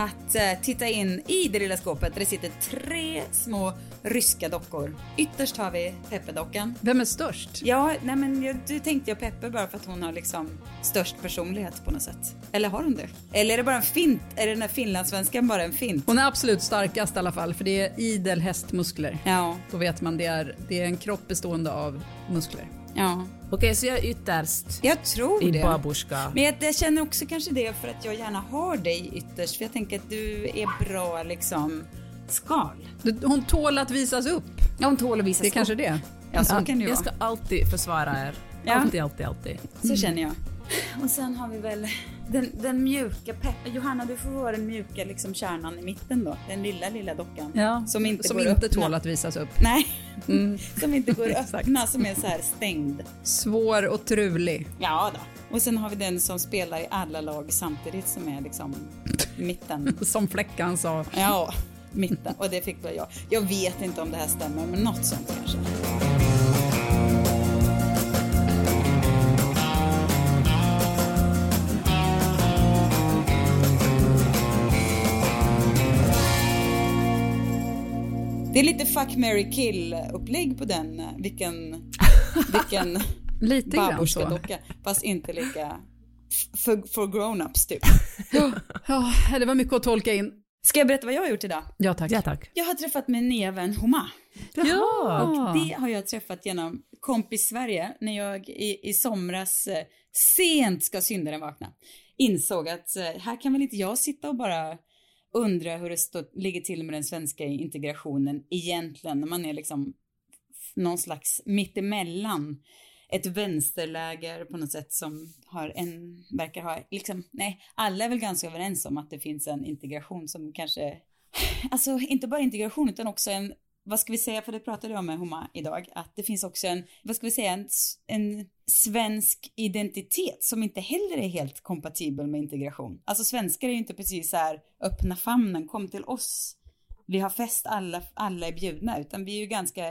att eh, titta in i det lilla skåpet där det sitter tre små ryska dockor. Ytterst har vi Peppe-dockan. Vem är störst? Ja, nej men jag, du tänkte jag Peppe bara för att hon har liksom störst personlighet på något sätt. Eller har hon det? Eller är det bara en fint? Är den här finlandssvenskan bara en fint? Hon är absolut starkast i alla fall för det är idel hästmuskler. Ja, Då vet man det är, det är en kropp bestående av muskler. Ja. Okej, så jag är ytterst Jag tror i det. babushka. Men jag, jag känner också kanske det för att jag gärna har dig ytterst. För jag tänker att du är bra liksom skal. Hon tål att visas upp. Ja, hon tål att visa Det är kanske det. Ja, så kan det jag ska alltid försvara er. Ja. Alltid, alltid, alltid. Så känner jag. Och sen har vi väl den, den mjuka pepp. Johanna, du får vara den mjuka liksom kärnan i mitten då. Den lilla, lilla dockan. Ja, Som inte som går inte tål att visas upp. Nej, som inte går att öppna, som är så här stängd. Svår och trulig. Ja då. Och sen har vi den som spelar i alla lag samtidigt som är liksom mitten. Som Fläckan sa. Ja, mitten. Och det fick väl jag. Jag vet inte om det här stämmer, men något sånt kanske. Det är lite fuck, marry, kill upplägg på den. eh, Vilken, vilken Lite så. docka. Fast inte lika för, för grown-ups typ. Ja, det var mycket att tolka in. Ska jag berätta vad jag har gjort idag? Ja tack. Ja, tack. Jag har träffat min nya vän Homa. Ja. Och det har jag träffat genom kompis Sverige när jag i, i somras eh, sent ska syndaren vakna. Insåg att eh, här kan väl inte jag sitta och bara undra hur det stå, ligger till med den svenska integrationen egentligen när man är liksom någon slags mittemellan ett vänsterläger på något sätt som har en, verkar ha, liksom, nej, alla är väl ganska överens om att det finns en integration som kanske, alltså inte bara integration utan också en, vad ska vi säga, för det pratade jag med Homa idag, att det finns också en, vad ska vi säga, en, en svensk identitet som inte heller är helt kompatibel med integration. Alltså svenskar är ju inte precis så här öppna famnen, kom till oss, vi har fest, alla, alla är bjudna, utan vi är ju ganska,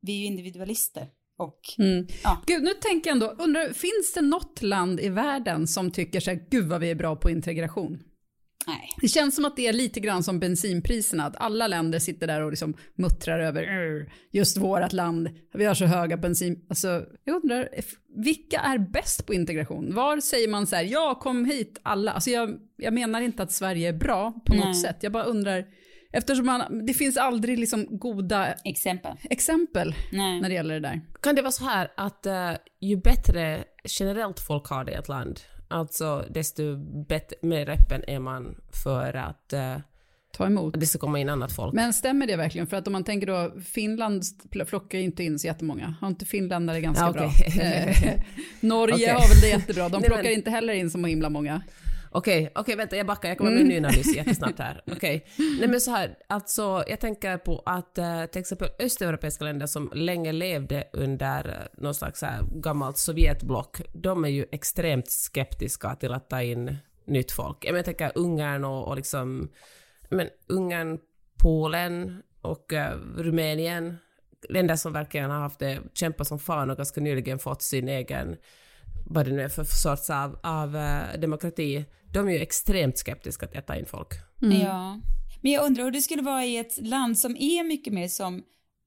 vi är ju individualister. Och Mm. ja, Gud, nu tänker jag ändå, undrar, finns det något land i världen som tycker så här, gud vad vi är bra på integration? Nej. Det känns som att det är lite grann som bensinpriserna, att alla länder sitter där och liksom muttrar över "Urr, just vårt land, vi har så höga bensin... Alltså, jag undrar, vilka är bäst på integration? Var säger man så här, ja kom hit alla? Alltså jag, jag menar inte att Sverige är bra på något Nej. sätt, jag bara undrar, eftersom man, det finns aldrig liksom goda Exempel. exempel Nej. när det gäller det där. Kan det vara så här att eh, ju bättre generellt folk har det i ett land, alltså desto bättre, mer öppen är man för att eh, Ta emot. det ska komma in annat folk? Men stämmer det verkligen? För att om man tänker då, Finland pl- plockar ju inte in så jättemånga. Har inte finländare ganska Ja, bra? okej. Eh, Norge Okej. har väl det jättebra. De Nej, plockar men- inte heller in så himla många. Okej, okej, vänta, jag backar, jag kommer med en ny analys jättesnabbt här. Okej. Nej men så här, alltså jag tänker på att eh, till exempel östeuropeiska länder som länge levde under eh, någon slags här gammalt Sovjetblock, de är ju extremt skeptiska till att ta in nytt folk. Jag, menar, jag tänker Ungern och, och liksom, men Ungern, Polen och eh, Rumänien, länder som verkligen har haft det, kämpat som fan och ganska nyligen fått sin egen vad det nu är för sorts av, av eh, demokrati, de är ju extremt skeptiska till att ta in folk. Ja. Men jag undrar hur det skulle vara i ett land som är mycket mer som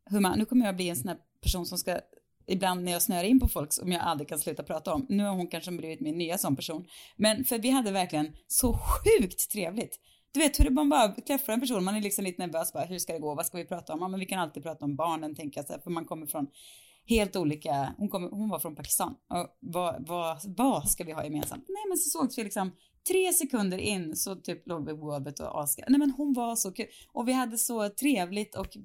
human. Nu kommer jag bli en sån här person som ska ibland när jag snöar in på folk som jag aldrig kan sluta prata om. Nu har hon kanske blivit min nya sån person. Men för vi hade verkligen så sjukt trevligt. Du vet hur man bara träffar en person, man är liksom lite nervös bara, hur ska det gå, vad ska vi prata om? Ja, men vi kan alltid prata om barnen, tänker jag så här, för man kommer från helt olika, hon, kom, hon var från Pakistan. Och vad, vad, vad ska vi ha gemensamt? Nej men så sågs vi liksom tre sekunder in så typ låg vi på golvet och askade. Nej men hon var så kul. Och vi hade så trevligt och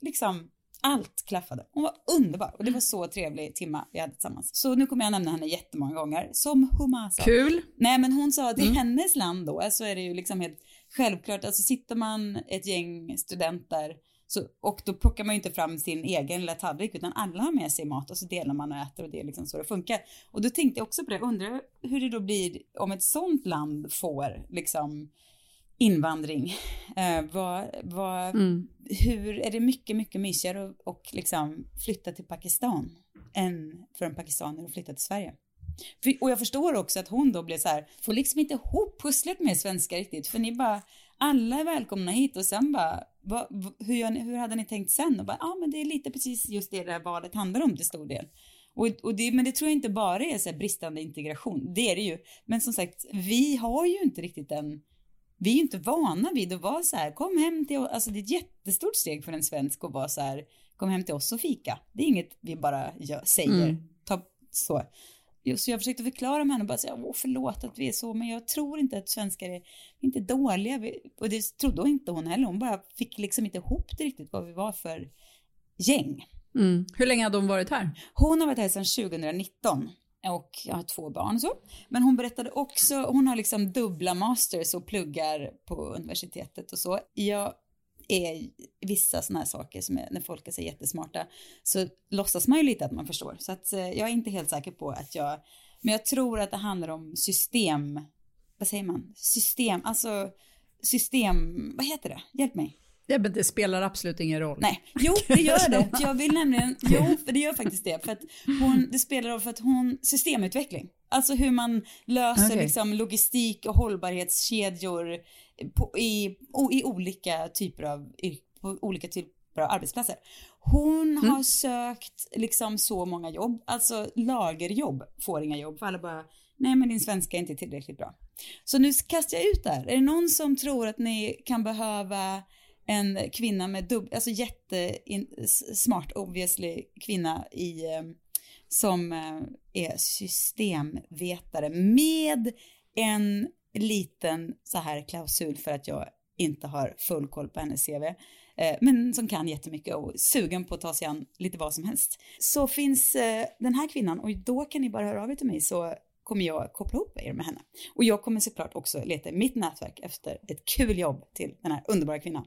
liksom allt klaffade. Hon var underbar och det var så trevlig timma vi hade tillsammans. Så nu kommer jag nämna henne jättemånga gånger. Som Huma sa. Kul. Nej men hon sa att i mm. hennes land då så är det ju liksom helt självklart, alltså sitter man ett gäng studenter så, och då plockar man ju inte fram sin egen lilla tallrik utan alla har med sig mat och så delar man och äter och det är liksom så det funkar. Och då tänkte jag också på det, undrar hur det då blir om ett sånt land får liksom invandring. Eh, vad, vad, mm. Hur är det mycket, mycket mysigare att och liksom flytta till Pakistan än för en pakistanier att flytta till Sverige? Och jag förstår också att hon då blir så här, får liksom inte ihop pusslet med svenska riktigt, för ni bara, alla är välkomna hit och sen bara, vad, hur, ni, hur hade ni tänkt sen? Och bara, ja ah, men det är lite precis just det det här valet handlar om till stor del. Och, och det, men det tror jag inte bara är så bristande integration, det är det ju. Men som sagt, vi har ju inte riktigt den vi är ju inte vana vid att vara så här, kom hem till oss, alltså det är ett jättestort steg för en svensk att vara så här, kom hem till oss och fika. Det är inget vi bara gör, säger, mm. ta, så. Så jag försökte förklara med henne och bara säga, åh förlåt att vi är så, men jag tror inte att svenskar är inte dåliga. Och det trodde inte hon heller, hon bara fick liksom inte ihop det riktigt vad vi var för gäng. Mm. Hur länge hade hon varit här? Hon har varit här sedan 2019 och jag har två barn så. Men hon berättade också, hon har liksom dubbla masters och pluggar på universitetet och så. Jag är vissa sådana här saker som är, när folk är så jättesmarta så låtsas man ju lite att man förstår. Så att eh, jag är inte helt säker på att jag, men jag tror att det handlar om system, vad säger man, system, alltså system, vad heter det? Hjälp mig. Ja, men det spelar absolut ingen roll. Nej, jo det gör det. Jag vill nämligen, jo för det gör faktiskt det. För att hon, det spelar roll för att hon, systemutveckling. Alltså hur man löser okay. liksom logistik och hållbarhetskedjor på, i, i olika typer av, på olika typer av arbetsplatser. Hon mm. har sökt liksom så många jobb, alltså lagerjobb får inga jobb för alla bara, nej men din svenska är inte tillräckligt bra. Så nu kastar jag ut där. Är det någon som tror att ni kan behöva en kvinna med dubb, alltså jättesmart obviously kvinna i, eh, som eh, är systemvetare med en liten så här klausul för att jag inte har full koll på hennes CV. Eh, men som kan jättemycket och sugen på att ta sig an lite vad som helst. Så finns eh, den här kvinnan och då kan ni bara höra av er till mig så kommer jag koppla ihop er med henne. Och jag kommer såklart också leta i mitt nätverk efter ett kul jobb till den här underbara kvinnan.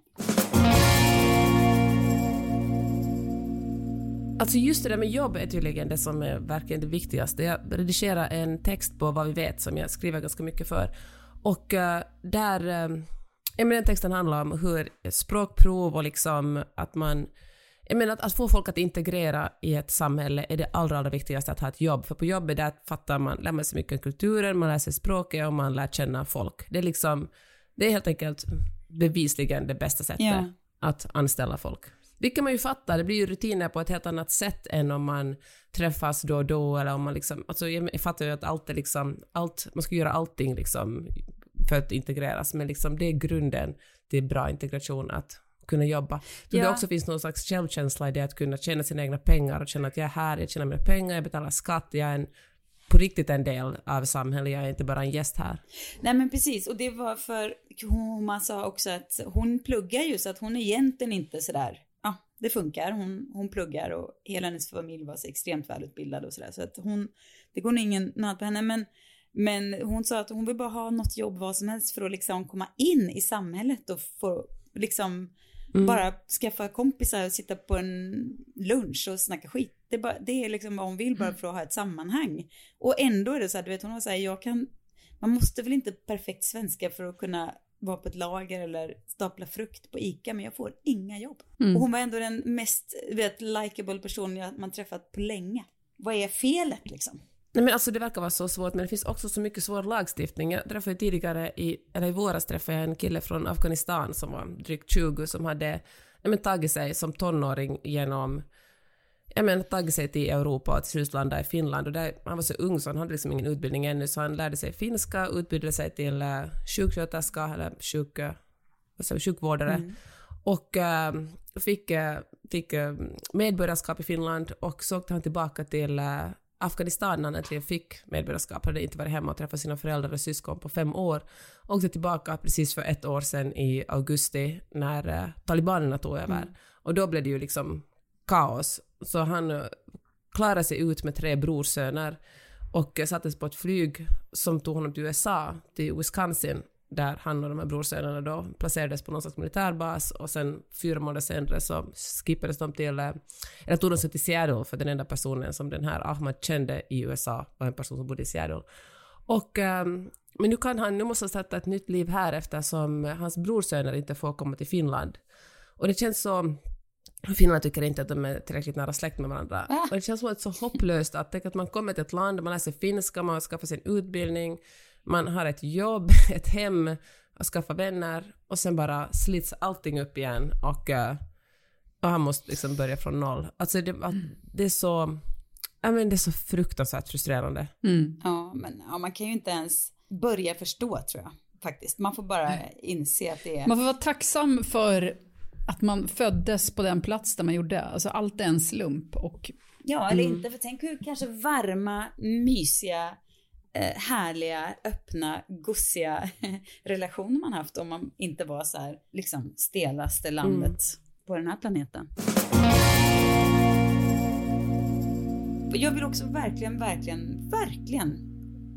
Alltså just det där med jobb är tydligen det som är verkligen det viktigaste. Jag redigerar en text på vad vi vet som jag skriver ganska mycket för. Och uh, där, uh, jag menar den texten handlar om hur språkprov och liksom att man jag menar att, att få folk att integrera i ett samhälle är det allra, allra viktigaste att ha ett jobb. För på jobbet där fattar man, lär man sig mycket om kulturen, man lär sig språket och man lär känna folk. Det är liksom, det är helt enkelt bevisligen det bästa sättet yeah. att anställa folk. Vilket man ju fattar, det blir ju rutiner på ett helt annat sätt än om man träffas då och då eller om man liksom, alltså jag fattar ju att allt är liksom, allt, man ska göra allting liksom för att integreras, men liksom det är grunden till bra integration att kunna jobba. Så ja. det också finns någon slags självkänsla i det att kunna tjäna sina egna pengar och känna att jag är här, jag tjänar mina pengar, jag betalar skatt, jag är en på riktigt en del av samhället, jag är inte bara en gäst här. Nej men precis, och det var för man sa också att hon pluggar ju så att hon är egentligen inte sådär, det funkar, hon, hon pluggar och hela hennes familj var så extremt välutbildad och sådär så att hon, det går nog ingen nöd på henne men men hon sa att hon vill bara ha något jobb, vad som helst för att liksom komma in i samhället och få liksom Mm. Bara skaffa kompisar och sitta på en lunch och snacka skit. Det är, bara, det är liksom vad hon vill bara mm. för att ha ett sammanhang. Och ändå är det så här, du vet hon var så här, jag kan, man måste väl inte perfekt svenska för att kunna vara på ett lager eller stapla frukt på ICA men jag får inga jobb. Mm. Och hon var ändå den mest, vet, likable personen man träffat på länge. Vad är felet liksom? Nej men alltså det verkar vara så svårt, men det finns också så mycket svår lagstiftning. Jag träffade tidigare, i, eller i våras träffade jag en kille från Afghanistan som var drygt 20 som hade nej men, tagit sig som tonåring genom jag menar, tagit sig till Europa och till slut landade i Finland. Och där, han var så ung så han hade liksom ingen utbildning ännu, så han lärde sig finska, utbildade sig till uh, sjuksköterska eller sjuk, uh, sjukvårdare. Mm. och äh, fick, äh, fick äh, medborgarskap i Finland och så åkte han tillbaka till Afghanistan när han fick medborgarskap, hade inte varit hemma och träffat sina föräldrar och syskon på fem år. Åkte tillbaka precis för ett år sedan i augusti när talibanerna tog över. Mm. Och då blev det ju liksom kaos. Så han eh, klarade sig ut med tre brorsöner och eh, sattes på ett flyg som tog honom till USA, till Wisconsin, där han och de här brorsönerna då placerades på någon slags militärbas och sen fyra månader senare så skippades de till, eh, eller tog de sig till Seattle för den enda personen som den här Ahmad kände i USA var en person som bodde i Seattle. Och, ehm, men nu, kan han, nu måste han starta ett nytt liv här eftersom hans brorsöner inte får komma till Finland. Och det känns så Finland tycker inte att de är tillräckligt nära släkt med varandra. Ah. Och det känns som att så hopplöst att, att man kommer till ett land, man läser finska, man skaffar sin utbildning, man har ett jobb, ett hem, och skaffar vänner och sen bara slits allting upp igen och, eh, och han måste liksom börja från noll. Alltså det, det är så... Ja, men det är så fruktansvärt frustrerande. Mm. Ja, men ja, man kan ju inte ens börja förstå tror jag faktiskt. Man får bara inse att det är... Man får vara tacksam för att man föddes på den plats där man gjorde. Alltså allt är en slump och... Ja, eller mm. inte. För tänk hur kanske varma, mysiga eh, härliga, öppna, gossiga relationer man haft om man inte var så här, liksom stelaste landet mm. på den här planeten. Jag vill också verkligen, verkligen, verkligen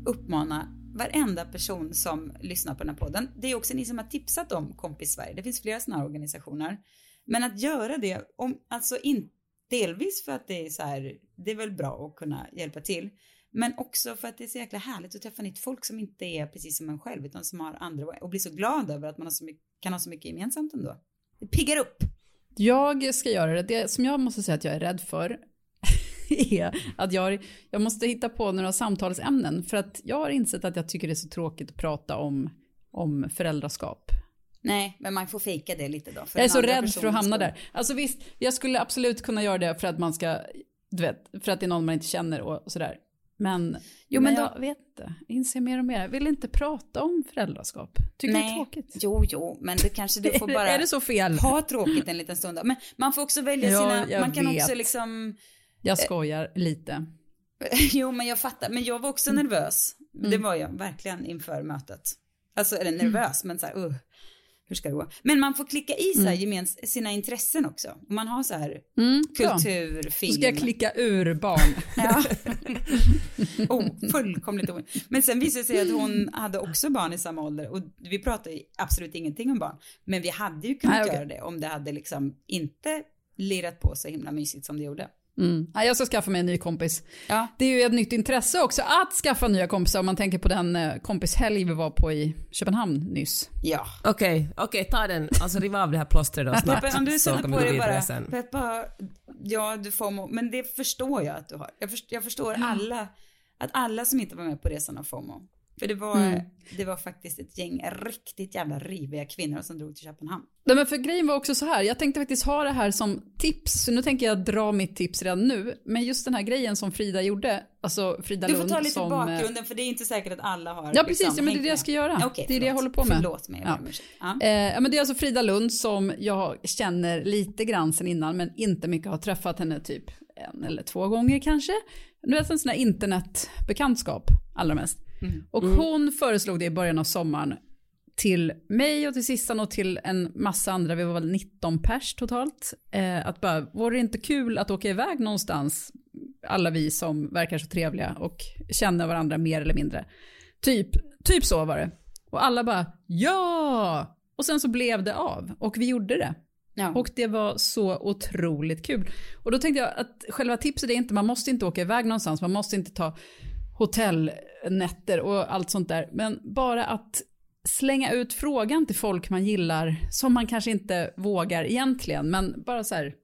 uppmana varenda person som lyssnar på den här podden. Det är också ni som har tipsat om Kompis Sverige. Det finns flera sådana här organisationer. Men att göra det, om, alltså in, delvis för att det är så här, det är väl bra att kunna hjälpa till. Men också för att det är så jäkla härligt att träffa nytt folk som inte är precis som en själv utan som har andra och blir så glad över att man har så mycket, kan ha så mycket gemensamt ändå. Det piggar upp. Jag ska göra det. Det som jag måste säga att jag är rädd för är att jag, jag måste hitta på några samtalsämnen för att jag har insett att jag tycker det är så tråkigt att prata om, om föräldraskap. Nej, men man får fejka det lite då. jag är så rädd för att hamna där. Alltså visst, jag skulle absolut kunna göra det för att man ska, du vet, för att det är någon man inte känner och sådär. Men, jo, men, men jag då, vet inte, inser mer och mer. Jag vill inte prata om föräldraskap. Tycker Nej. det är tråkigt. Jo, jo, men det kanske du får bara är det så fel? ha tråkigt en liten stund. Men man får också välja sina, ja, man kan vet. också liksom... Jag skojar lite. jo, men jag fattar. Men jag var också mm. nervös. Mm. Det var jag verkligen inför mötet. Alltså, eller nervös, mm. men så här, uh hur ska det gå? Men man får klicka i så här, mm. gemens, sina intressen också. Man har så här mm, kultur, ja. film. Så ska jag klicka ur barn. ja. oh, fullkomligt omöjligt. Men sen visade det sig att hon hade också barn i samma ålder och vi pratade absolut ingenting om barn. Men vi hade ju kunnat Nej, okay. göra det om det hade liksom inte lirat på så himla mysigt som det gjorde. Mm. Ja, jag ska skaffa mig en ny kompis. Ja. Det är ju ett nytt intresse också att skaffa nya kompisar om man tänker på den eh, kompishelg vi var på i Köpenhamn nyss. Ja. Okej, okay, okay, ta den. Alltså riv av det här plåstret då snabbt. Om du sätter på det bara, sen. Peppa, ja du får men det förstår jag att du har. Jag, förstår, jag förstår alla, att alla som inte var med på resan har FOMO. För det var, mm. det var faktiskt ett gäng riktigt jävla riviga kvinnor som drog till Köpenhamn. Nej, men för grejen var också så här, jag tänkte faktiskt ha det här som tips, nu tänker jag dra mitt tips redan nu. Men just den här grejen som Frida gjorde, alltså Frida Lund Du får ta lite som, bakgrunden för det är inte säkert att alla har Ja precis, liksom, ja, men det är det jag ska göra. Okay, det är det jag håller på med. Förlåt mig, ja. Ja. Eh, men det är alltså Frida Lund som jag känner lite grann sen innan, men inte mycket har träffat henne typ en eller två gånger kanske. Nu är det en sån här internetbekantskap allra mest. Mm. Och mm. hon föreslog det i början av sommaren till mig och till Sissan och till en massa andra, vi var väl 19 pers totalt, eh, att bara, vore det inte kul att åka iväg någonstans, alla vi som verkar så trevliga och känner varandra mer eller mindre. Typ, typ så var det. Och alla bara, ja! Och sen så blev det av och vi gjorde det. Ja. Och det var så otroligt kul. Och då tänkte jag att själva tipset är inte, man måste inte åka iväg någonstans, man måste inte ta hotellnätter och allt sånt där. Men bara att slänga ut frågan till folk man gillar som man kanske inte vågar egentligen. Men bara så här,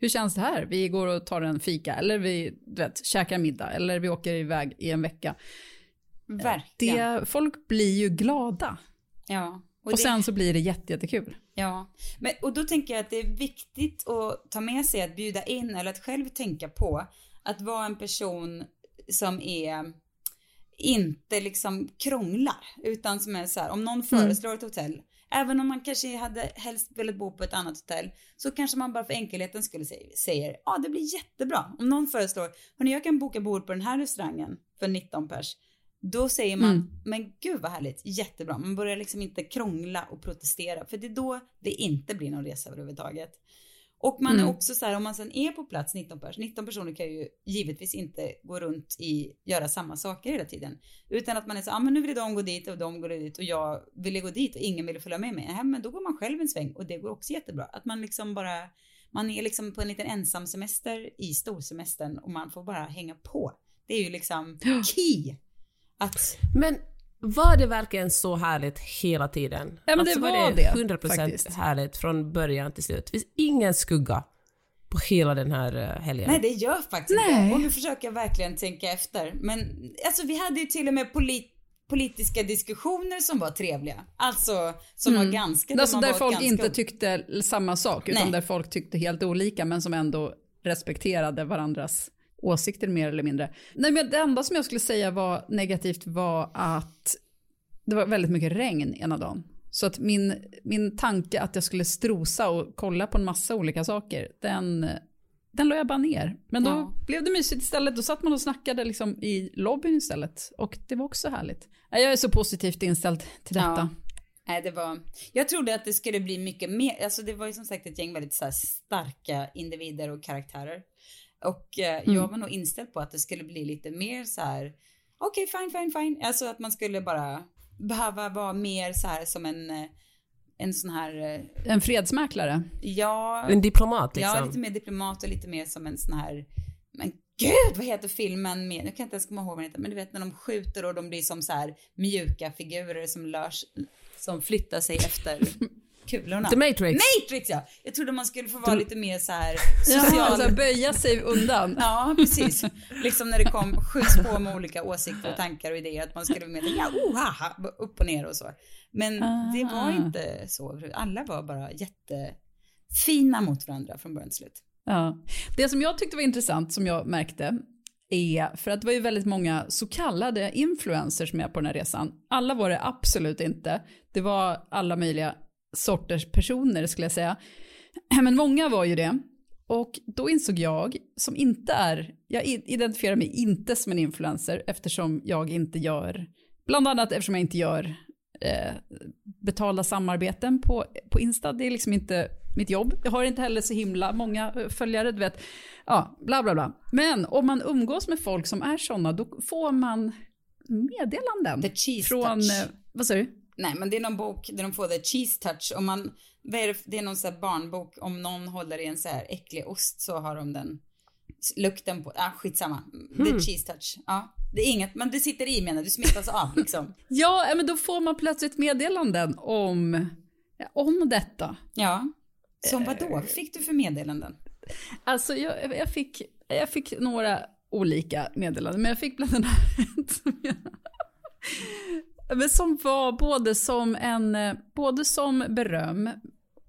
hur känns det här? Vi går och tar en fika eller vi du vet, käkar middag eller vi åker iväg i en vecka. Verkligen. Det, folk blir ju glada. Ja. Och, och sen så blir det jättejättekul. Ja, men, och då tänker jag att det är viktigt att ta med sig att bjuda in eller att själv tänka på att vara en person som är inte liksom krånglar, utan som är så här, om någon mm. föreslår ett hotell Även om man kanske hade helst velat bo på ett annat hotell så kanske man bara för enkelheten skulle säga, säger ja det blir jättebra. Om någon föreslår, hörni jag kan boka bord på den här restaurangen för 19 pers. Då säger man, Mm. men gud vad härligt, jättebra. Man börjar liksom inte krångla och protestera för det är då det inte blir någon resa överhuvudtaget. Och man Mm. är också så här, om man sen är på plats 19 pers, 19 personer kan ju givetvis inte gå runt i, göra samma saker hela tiden. Utan att man är så, ja ah, men nu vill de gå dit och de går dit och jag ville gå dit och ingen ville följa med mig. Ja, men då går man själv en sväng och det går också jättebra. Att man liksom bara, man är liksom på en liten ensam semester i storsemestern och man får bara hänga på. Det är ju liksom key. Att, Men var det verkligen så härligt hela tiden? Ja, men det alltså, var det det, 100% faktiskt. härligt från början till slut. Det finns ingen skugga på hela den här eh, helgen. nej det gör faktiskt Nej. inte. Och nu försöker jag verkligen tänka efter. Men alltså vi hade ju till och med polit politiska diskussioner som var trevliga. Alltså som var ganska... Alltså där var folk ganska- inte tyckte samma sak, utan Nej. där folk tyckte helt olika, men som ändå respekterade varandras åsikter mer eller mindre. Nej, men det enda som jag skulle säga var negativt var att det var väldigt mycket regn ena dagen. Så att min, min tanke att jag skulle strosa och kolla på en massa olika saker, den, den la jag bara ner. Men då Ja. blev det mysigt istället. Då satt man och snackade liksom i lobbyn istället. Och det var också härligt. Jag är så positivt inställd till detta. Ja. Nej, det var... Jag trodde att det skulle bli mycket mer, alltså det var ju som sagt ett gäng väldigt så starka individer och karaktärer. Och eh, Mm. jag var nog inställd på att det skulle bli lite mer så här, okej fine, fine, fine. Alltså att man skulle bara behöva vara mer så här som en, eh, en sån här, eh, En fredsmäklare. ja, En diplomat liksom. ja, lite mer diplomat och lite mer som en sån här, men gud vad heter filmen med, nu kan jag inte ens komma ihåg vad den heter, men du vet när de skjuter och de blir som så här mjuka figurer som lörs, som flyttar sig efter kulorna. The Matrix. Matrix ja! Jag trodde man skulle få vara lite mer så här Ja, social. alltså böja sig undan. Ja, precis. Liksom när det kom, skjuts på med olika åsikter och tankar och idéer, att man skulle vara med ja, oh, haha, upp och ner och så. Men det var Ah. inte så. Alla var bara jättefina mot varandra från början till slut. Ja. Det som jag tyckte var intressant, som jag märkte, är, för att det var ju väldigt många så kallade influencers med på den här resan. Alla var det absolut inte. Det var alla möjliga sorters personer skulle jag säga. Men många var ju det. Och då insåg jag, som inte är, jag identifierar mig inte som en influencer eftersom jag inte gör, bland annat eftersom jag inte gör eh, betalda samarbeten på, på Insta. Det är liksom inte mitt jobb. Jag har inte heller så himla många eh, följare, du vet. Ja, bla bla bla. Men om man umgås med folk som är sådana, då får man meddelanden. The från, touch. eh, vad sa du? Nej, men det är någon bok där de får the cheese touch. Om man, vad är det, det är någon så barnbok, om någon håller i en så här äcklig ost så har de den lukten på, ah skitsamma. The cheese touch. Ja, det är inget, men det sitter i menar du smittas av liksom. Ja, eh, men då får man plötsligt meddelanden om, ja, om detta. Ja. Som vad då? Fick du för meddelanden? Alltså jag, jag, fick, jag fick några olika meddelanden, men jag fick bland annat men som var både som, en, eh, både som beröm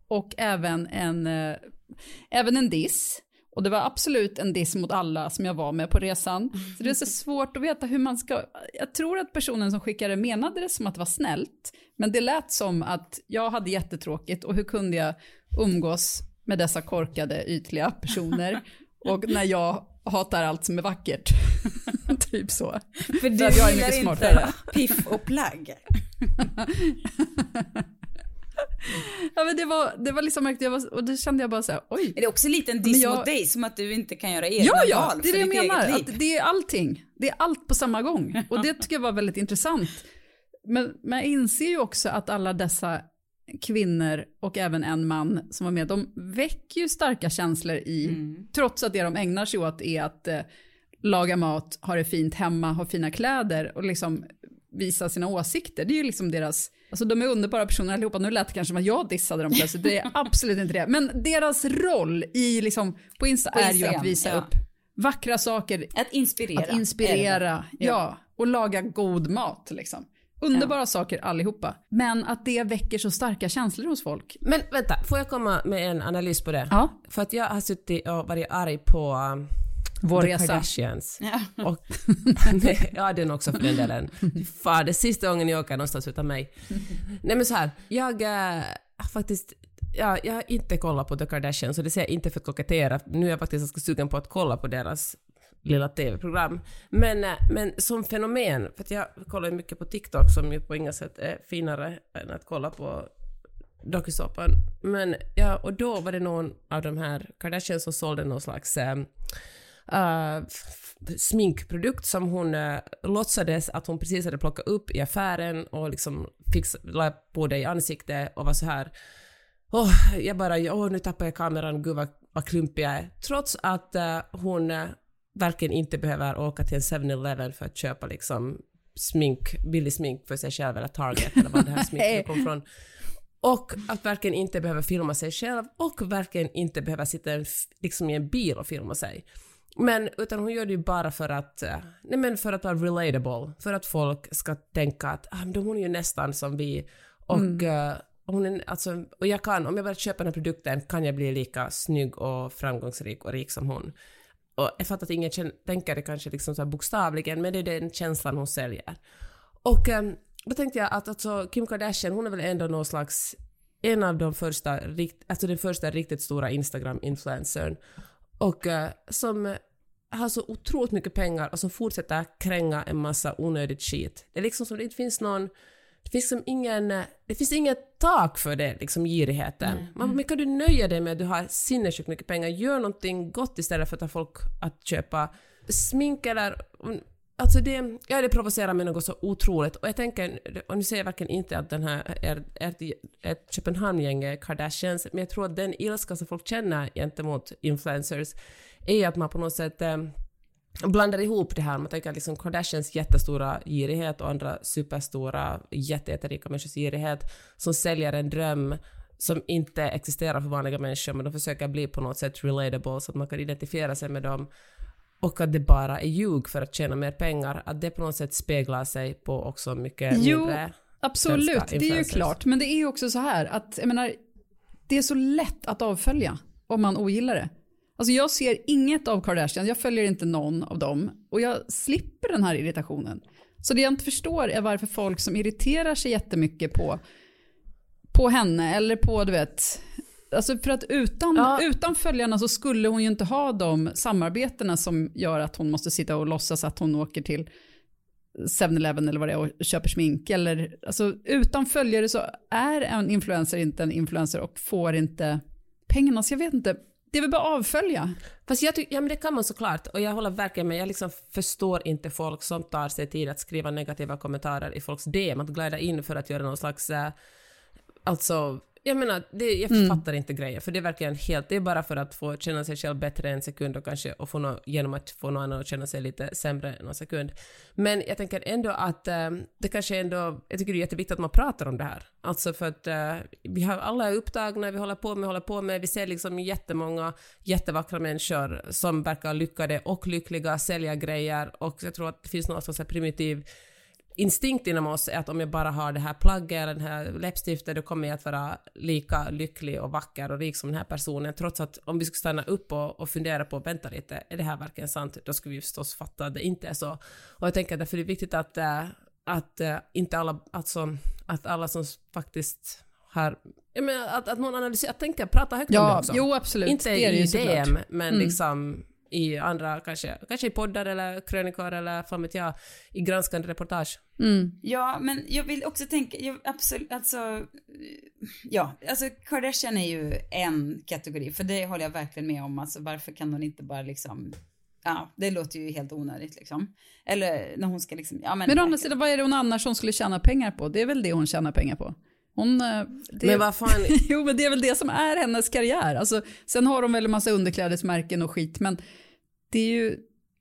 och även en, eh, även en diss. Och det var absolut en diss mot alla som jag var med på resan. Så det är så svårt att veta hur man ska... Jag tror att personen som skickade menade det som att det var snällt. Men det lät som att jag hade jättetråkigt och hur kunde jag umgås med dessa korkade ytliga personer. Och när jag hatar allt som är vackert. typ så. För du jag är mycket smartare. piff och plagg. Ja, men det var, det var liksom, jag var, och då kände jag bara så här, oj. Är det också lite en diss mot dig? Som att du inte kan göra egna Ja, ja, val det är det jag menar. det är allting. Det är allt på samma gång. Och det tycker jag var väldigt intressant. Men, men jag inser ju också att alla dessa kvinnor och även en man som var med, de väcker ju starka känslor i, Mm. trots att det de ägnar sig åt är att laga mat, ha det fint hemma, ha fina kläder och liksom visa sina åsikter. Det är ju liksom deras, alltså de är underbara personer allihopa. Nu lät det kanske som att jag dissade dem plötsligt, det är absolut inte det. Men deras roll i liksom, på Insta På är ju att visa ja. upp vackra saker, Att inspirera. att inspirera, det. ja. och laga god mat liksom. Underbara saker allihopa. Men att det väcker så starka känslor hos folk. Men vänta, får jag komma med en analys på det? Ja. För att jag har suttit och varit arg på Vår The resa. Kardashians. Ja. Och, ja, den också för den delen. Fan, det är sista gången jag åker någonstans utan mig. Nej men så här, jag äh, faktiskt Ja, jag har inte kollat på The Kardashians och det säger jag inte för att kokettera. Nu är jag faktiskt ganska sugen på att kolla på deras lilla TV-program. Men, äh, men som fenomen, för att jag kollar mycket på TikTok som ju på inga sätt är finare än att kolla på dokusåpan. Men ja, och då var det någon av de här Kardashians som sålde någon slags eh, uh, sminkprodukt som hon uh, låtsades att hon precis hade plockat upp i affären och liksom fix, la på det i ansiktet och var så här Åh, jag bara, åh, nu tappar jag kameran, gud vad, vad klumpig jag är. Trots att uh, hon uh, verkligen inte behöver åka till en 7-Eleven för att köpa liksom smink, billig smink för sig själv eller Target eller var det här sminket kom från. Och att verkligen inte behöva filma sig själv och verkligen inte behöva sitta liksom i en bil och filma sig. Men utan hon gör det ju bara för att, eh, nej men för att vara relatable, för att folk ska tänka att ah, men hon är ju nästan som vi och eh, hon är, alltså, och jag kan, om jag bara köper den här produkten kan jag bli lika snygg och framgångsrik och rik som hon. Och jag fattar att ingen tänker det kanske liksom så bokstavligen, men det är den känslan hon säljer. Och eh, då tänkte jag att alltså, Kim Kardashian, hon är väl ändå någon slags, en av de första, rikt, alltså den första riktigt stora Instagram-influencern. Och eh, som har så otroligt mycket pengar och som fortsätter kränga en massa onödigt skit. Det är liksom som det inte finns någon det finns liksom ingen, det finns inget tak för det, liksom girigheten. Man, men kan du nöja dig med att du har sinnessjukt mycket pengar? Gör någonting gott istället för att ta folk att köpa smink eller... Alltså det, ja, det provocerar mig något så otroligt. Och jag tänker, och nu säger jag verkligen inte att den här är, är, är ett Köpenhamn-gäng är Kardashians, men jag tror att den ilska som folk känner gentemot influencers är att man på något sätt eh, blandar ihop det här. Man tänker att liksom Kardashians jättestora girighet och andra superstora jätte, jätterika människors girighet som säljer en dröm som inte existerar för vanliga människor men de försöker bli på något sätt relatable så att man kan identifiera sig med dem och att det bara är ljug för att tjäna mer pengar, att det på något sätt speglar sig på också mycket Jo, mindre Absolut, det är ju klart. Men det är ju också så här att, jag menar, det är så lätt att avfölja om man ogillar det. Alltså jag ser inget av Kardashian, jag följer inte någon av dem och jag slipper den här irritationen. Så det jag inte förstår är varför folk som irriterar sig jättemycket på, på henne eller på, du vet, alltså för att utan, Ja. utan följarna så skulle hon ju inte ha de samarbetena som gör att hon måste sitta och låtsas att hon åker till 7-Eleven eller vad det är och köper smink. Eller, alltså, utan följare så är en influencer inte en influencer och får inte pengarna. Så jag vet inte, det är väl bara avfölja. Fast jag tycker, ja men det kan man såklart, och jag håller verkligen med, jag liksom förstår inte folk som tar sig tid att skriva negativa kommentarer i folks DM, att glida in för att göra någon slags, äh, alltså, jag menar, det, jag Mm. fattar inte grejer, för det är verkligen helt, det är bara för att få känna sig själv bättre en sekund och kanske, och få nå, genom att få någon annan att känna sig lite sämre någon sekund. Men jag tänker ändå att äh, det kanske ändå, jag tycker det är jätteviktigt att man pratar om det här. Alltså för att äh, vi har, alla är upptagna, vi håller på med, håller på med, vi ser liksom jättemånga jättevackra människor som verkar lyckade och lyckliga, sälja grejer och jag tror att det finns någon slags primitiv instinkt inom oss är att om jag bara har det här plagget eller den här läppstiftet då kommer jag att vara lika lycklig och vacker och rik som den här personen trots att om vi skulle stanna upp och, och fundera på vänta lite, är det här verkligen sant? Då skulle vi förstås fatta att det inte är så. Och jag tänker att därför är det viktigt att, äh, att äh, inte alla, alltså att alla som faktiskt har, jag menar att, att någon analyserar, att tänka, prata högt om det Ja, också. jo absolut. Inte det är det i. DM, men Mm. liksom i andra, kanske, kanske i poddar eller krönikor eller fan vet jag, i granskande reportage. Mm. Ja, men jag vill också tänka, jag, absolut, alltså, ja, alltså Kardashian är ju en kategori, för det håller jag verkligen med om, alltså varför kan hon inte bara liksom, ja, det låter ju helt onödigt liksom. Eller när hon ska liksom, ja men. Men å andra sidan, vad är det hon annars hon skulle tjäna pengar på? Det är väl det hon tjänar pengar på. Hon, eh, det, Men vad fan, jo, men det är väl det som är hennes karriär. Alltså, sen har hon väl en massa underklädesmärken och skit, men det är ju,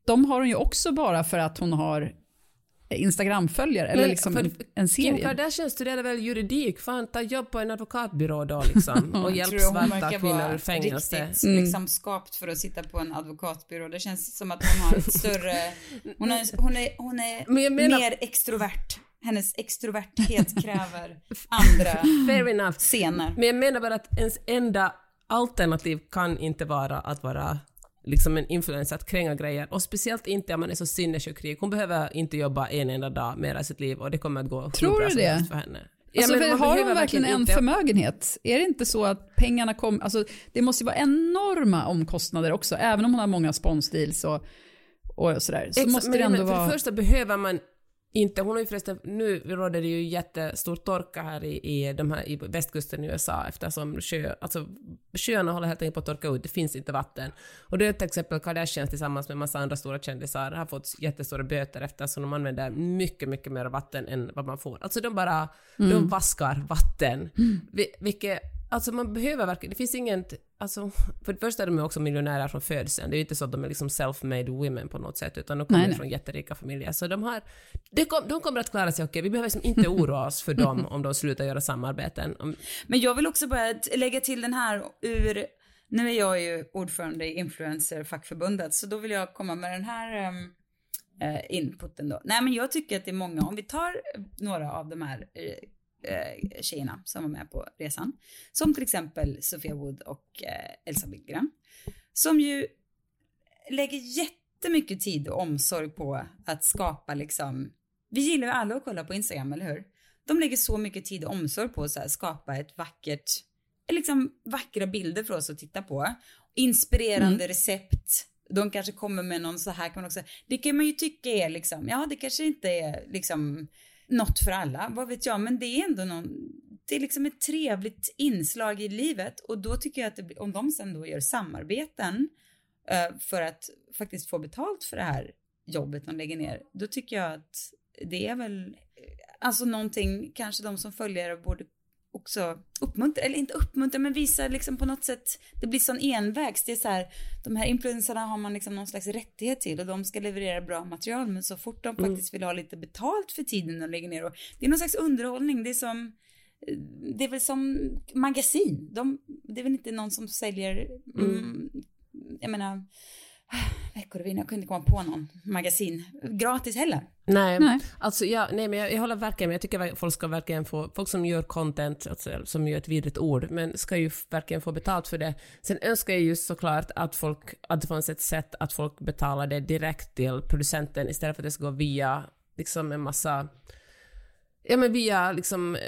de har hon ju också bara för att hon har Instagram-följare eller liksom för- en, en Kim serie. Kardashian studerar väl juridik, fan ta jobb på en advokatbyrå då liksom och hjälp hon svarta kvinnor ur fängelse. riktigt Mm. liksom skapt för att sitta på en advokatbyrå. Det känns som att hon har ett större, hon är, hon är, hon är Men menar- mer extrovert. Hennes extroverthet kräver andra Fair enough. scener. Men jag menar bara att ens enda alternativ kan inte vara att vara liksom en influencer att kränga grejer och speciellt inte om man är så sinnessjuk Hon behöver inte jobba en enda dag mer i sitt liv och det kommer att gå Tror du det? för henne. Alltså, Ja, men för har hon verkligen en inte- förmögenhet? Är det inte så att pengarna kommer, alltså det måste ju vara enorma omkostnader också, även om hon har många sponsdeals och, och sådär. Så Ex- måste men, det ändå men för vara... det första behöver man inte, hon har ju förresten, nu råder det ju jättestor torka här i, i, de här, i västkusten i USA eftersom sjö, alltså, sjöarna håller helt enkelt på att torka ut, det finns inte vatten. Och det är till exempel Kardashians tillsammans med en massa andra stora kändisar har fått jättestora böter eftersom de använder mycket, mycket mer vatten än vad man får. Alltså de bara, de vaskar vatten. Vi, vilket, alltså man behöver verkligen, det finns inget, alltså för det första är de ju också miljonärer från födseln, det är ju inte så att de är liksom self-made women på något sätt, utan de kommer Nej, nej. från jätterika familjer. Så de har, det kom, de kommer att klara sig okej, vi behöver liksom inte oroa oss för dem om de slutar göra samarbeten. Om, Men jag vill också bara lägga till den här ur, nu är jag ju ordförande i influencerfackförbundet, så då vill jag komma med den här um, inputen då. Nej men jag tycker att det är många, om vi tar eh, några av de här eh, tjejerna som var med på resan, som till exempel Sofia Wood och eh, Elsa Billgren, som ju lägger jättemycket tid och omsorg på att skapa liksom, vi gillar ju alla att kolla på Instagram, eller hur? De lägger så mycket tid och omsorg på att skapa ett vackert, liksom vackra bilder för oss att titta på. Inspirerande recept. De kanske kommer med någon så här kan man också, det kan man ju tycka är liksom, ja det kanske inte är liksom något för alla, vad vet jag, men det är ändå någon, det är liksom ett trevligt inslag i livet. Och då tycker jag att det, om de sen då gör samarbeten eh, för att faktiskt få betalt för det här jobbet de lägger ner, då tycker jag att det är väl eh, alltså någonting kanske de som följare borde också uppmuntra, eller inte uppmuntra, men visa liksom på något sätt, det blir sån envägs, det är så här, de här influencerna har man liksom någon slags rättighet till och de ska leverera bra material, men så fort de faktiskt vill ha lite betalt för tiden de lägger ner och det är någon slags underhållning, det är som det är väl som magasin. De, det är väl inte någon som säljer, mm, jag menar, veckor och vin, jag kunde inte komma på någon magasin gratis heller. Nej, Nej. alltså jag, nej men jag, jag håller verkligen med. Jag tycker att folk ska verkligen få, folk som gör content, alltså, som gör ett vidrigt ord, men ska ju verkligen få betalt för det. Sen önskar jag ju såklart att folk, att det fanns ett sätt att folk betalar det direkt till producenten istället för att det ska gå via liksom en massa, ja men via liksom eh,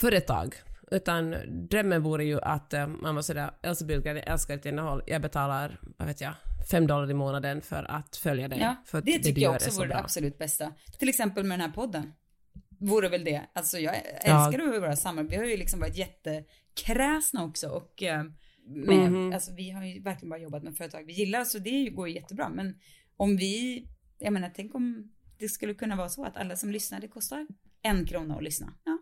företag. Utan drömmen vore ju att eh, man var sådär, Elsa Billgren, jag älskar ditt innehåll, jag betalar, vad vet jag, fem dollar i månaden för att följa dig. Ja, för det tycker gör jag också så vore det absolut bästa. Till exempel med den här podden. Vore väl det. Alltså jag Ja. älskar att våra samarbeten. Vi har ju liksom varit jättekräsna också och eh, med, Mhm. alltså vi har ju verkligen bara jobbat med företag vi gillar så det går ju jättebra. Men om vi, jag menar tänk om det skulle kunna vara så att alla som lyssnar, det kostar en krona att lyssna. Ja,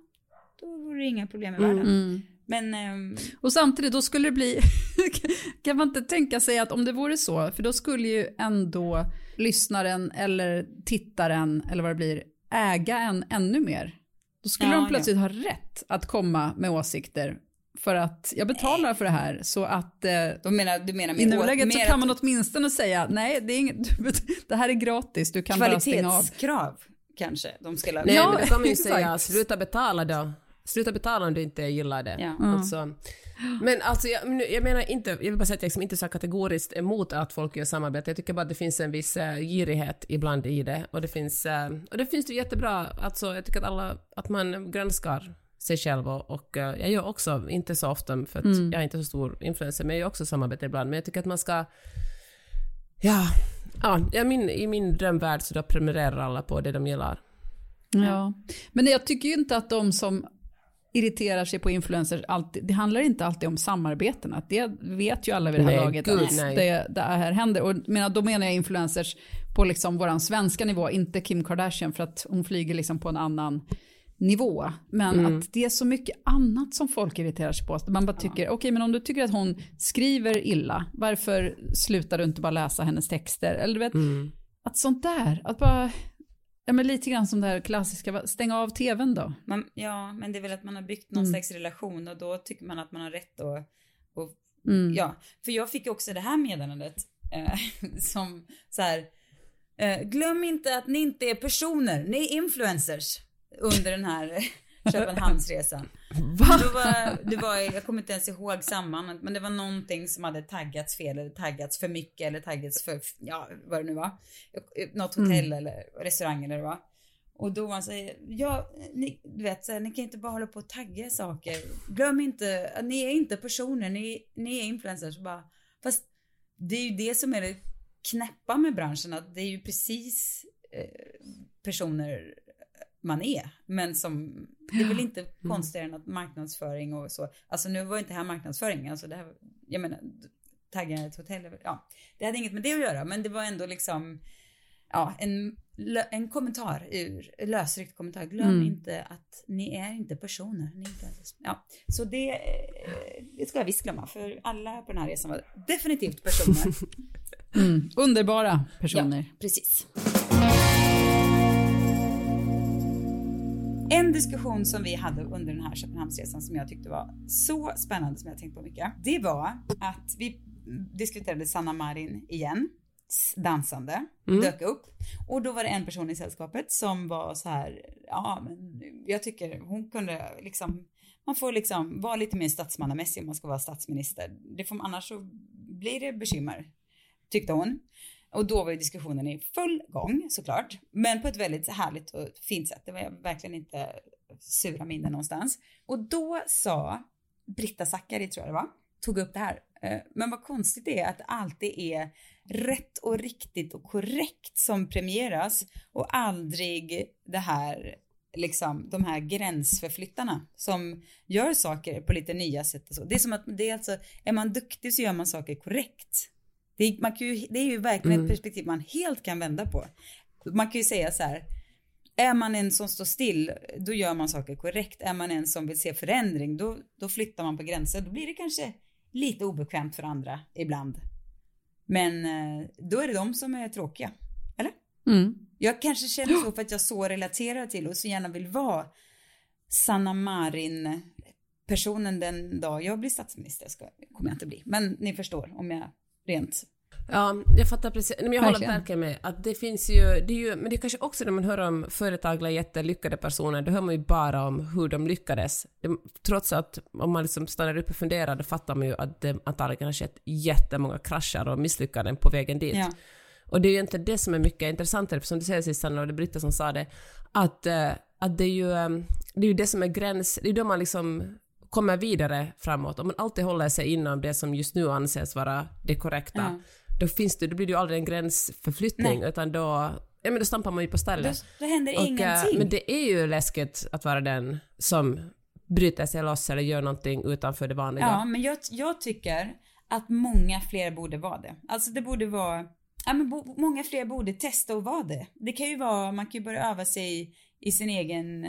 då vore det inga problem i världen. Mm. Men ehm, Och samtidigt, då skulle det bli, kan man inte tänka sig att om det vore så, för då skulle ju ändå lyssnaren eller tittaren eller vad det blir äga en ännu mer. Då skulle Ja, de ja. plötsligt ha rätt att komma med åsikter för att jag betalar för det här så att eh, då menar, du menar i nuläget så kan man åtminstone säga nej, det, är inget, det här är gratis, du kan bara stänga av. kvalitetskrav kanske de skulle Nej, Ja, men då kan man ju säga sluta betala då. Sluta betala om du inte gillar det. Ja. Alltså, men alltså jag, jag menar inte, jag vill bara säga att jag liksom inte är så kategoriskt emot att folk gör samarbete. Jag tycker bara att det finns en viss uh, girighet ibland i det. Och det finns, eh, och det finns ju jättebra, alltså jag tycker att alla, att man granskar sig själv och, och eh, jag gör också, inte så ofta för att Mm. jag är inte så stor influencer, men jag gör också samarbete ibland. Men jag tycker att man ska, ja, ja, ja min, i min drömvärld så då prenumererar alla på det de gillar. Ja. Men jag tycker ju inte att de som irriterar sig på influencers, alltid, det handlar inte alltid om samarbetena. Det vet ju alla vid det här Nej, laget gud, att nej. det, det här händer. Och menar, då menar jag influencers på liksom våran svenska nivå, inte Kim Kardashian för att hon flyger liksom på en annan nivå. Men Mm. att det är så mycket annat som folk irriterar sig på. Att man bara tycker, okej men om du tycker att hon skriver illa, varför slutar du inte bara läsa hennes texter? Eller du vet, Mm. att sånt där, att bara, ja men lite grann som det här klassiska, stänga av tvn då. Man, ja, men det är väl att man har byggt någon Mm. slags relation och då tycker man att man har rätt att... Och, Mm. Ja, för jag fick också det här meddelandet eh, som så här... Eh, glöm inte att ni inte är personer, ni är influencers under den här Köpenhamnsresan. Va? Då var, det var, jag kommer inte ens ihåg samman, men det var någonting som hade taggats fel eller taggats för mycket eller taggats för, ja vad det nu var. Något hotell eller restaurang eller vad det var. Och då man säger, ja, ni, du vet, så här, ni kan inte bara hålla på och tagga saker. Glöm inte, ni är inte personer, ni, ni är influencers. Bara, fast det är ju det som är det knäppa med branschen, att det är ju precis eh, personer man är. Men som, det är väl inte konstigare än att marknadsföring och så. Alltså nu var inte här marknadsföring, alltså det här, jag menar, tagga ett hotell, ja. Det hade inget med det att göra, men det var ändå liksom, ja, en, en kommentar ur, lösryckt kommentar. Glöm Mm. inte att ni är inte personer. Ni är inte, ja, så det, eh, det ska jag visst glömma, för alla på den här resan var definitivt personer. Mm. Underbara personer. Ja, precis. En diskussion som vi hade under den här Köpenhamnsresan som jag tyckte var så spännande som jag tänkt på mycket. Det var att vi diskuterade Sanna Marin igen, dansande, Mm. dök upp. Och då var det en person i sällskapet som var så här, ja men jag tycker hon kunde liksom, man får liksom vara lite mer statsmannamässig om man ska vara statsminister. Det får, annars så blir det bekymmer, tyckte hon. Och då var ju diskussionen i full gång såklart, men på ett väldigt härligt och fint sätt. Det var verkligen inte sura minnen någonstans. Och då sa Britta Zackari, tror jag det var, tog upp det här. Eh, men vad konstigt det är att det alltid är rätt och riktigt och korrekt som premieras och aldrig det här liksom de här gränsförflyttarna som gör saker på lite nya sätt och så. Det är som att det är alltså, är man duktig så gör man saker korrekt. Det är, man kan ju, det är ju verkligen Mm. ett perspektiv man helt kan vända på. Man kan ju säga så här, är man en som står still, då gör man saker korrekt. Är man en som vill se förändring, då, då flyttar man på gränser. Då blir det kanske lite obekvämt för andra ibland. Men eh, då är det de som är tråkiga. Mm. Jag kanske känner så för att jag så relaterar till och så gärna vill vara Sanna Marin personen den dag jag blir statsminister. Ska, kommer jag inte bli. Men ni förstår om jag rent... Ja, jag fattar precis. Men jag håller Verkligen. verkligen med. Att det finns ju, det är ju, men det är kanske också när man hör om företag eller jättelyckade personer, då hör man ju bara om hur de lyckades. Det, trots att om man liksom stannar upp och funderar, då fattar man ju att det antagligen har skett jättemånga krascher och misslyckanden på vägen dit. Ja. Och det är ju inte det som är mycket intressantare, för som du säger sist, och det Britta som sa det, att, eh, att det är ju eh, det, är ju det som är gräns, det är då man liksom kommer vidare framåt. Om man alltid håller sig inom det som just nu anses vara det korrekta, Ja. då, finns det, då blir det ju aldrig en gränsförflyttning, Nej. utan då, ja, men då stampar man ju på Då, stället. då händer Och, eh, ingenting. men det är ju läskigt att vara den som bryter sig loss eller gör någonting utanför det vanliga. Ja, men jag, jag tycker att många fler borde vara det. Alltså det borde vara, ja men bo, många fler borde testa att vara det. Det kan ju vara, man kan ju börja öva sig i sin egen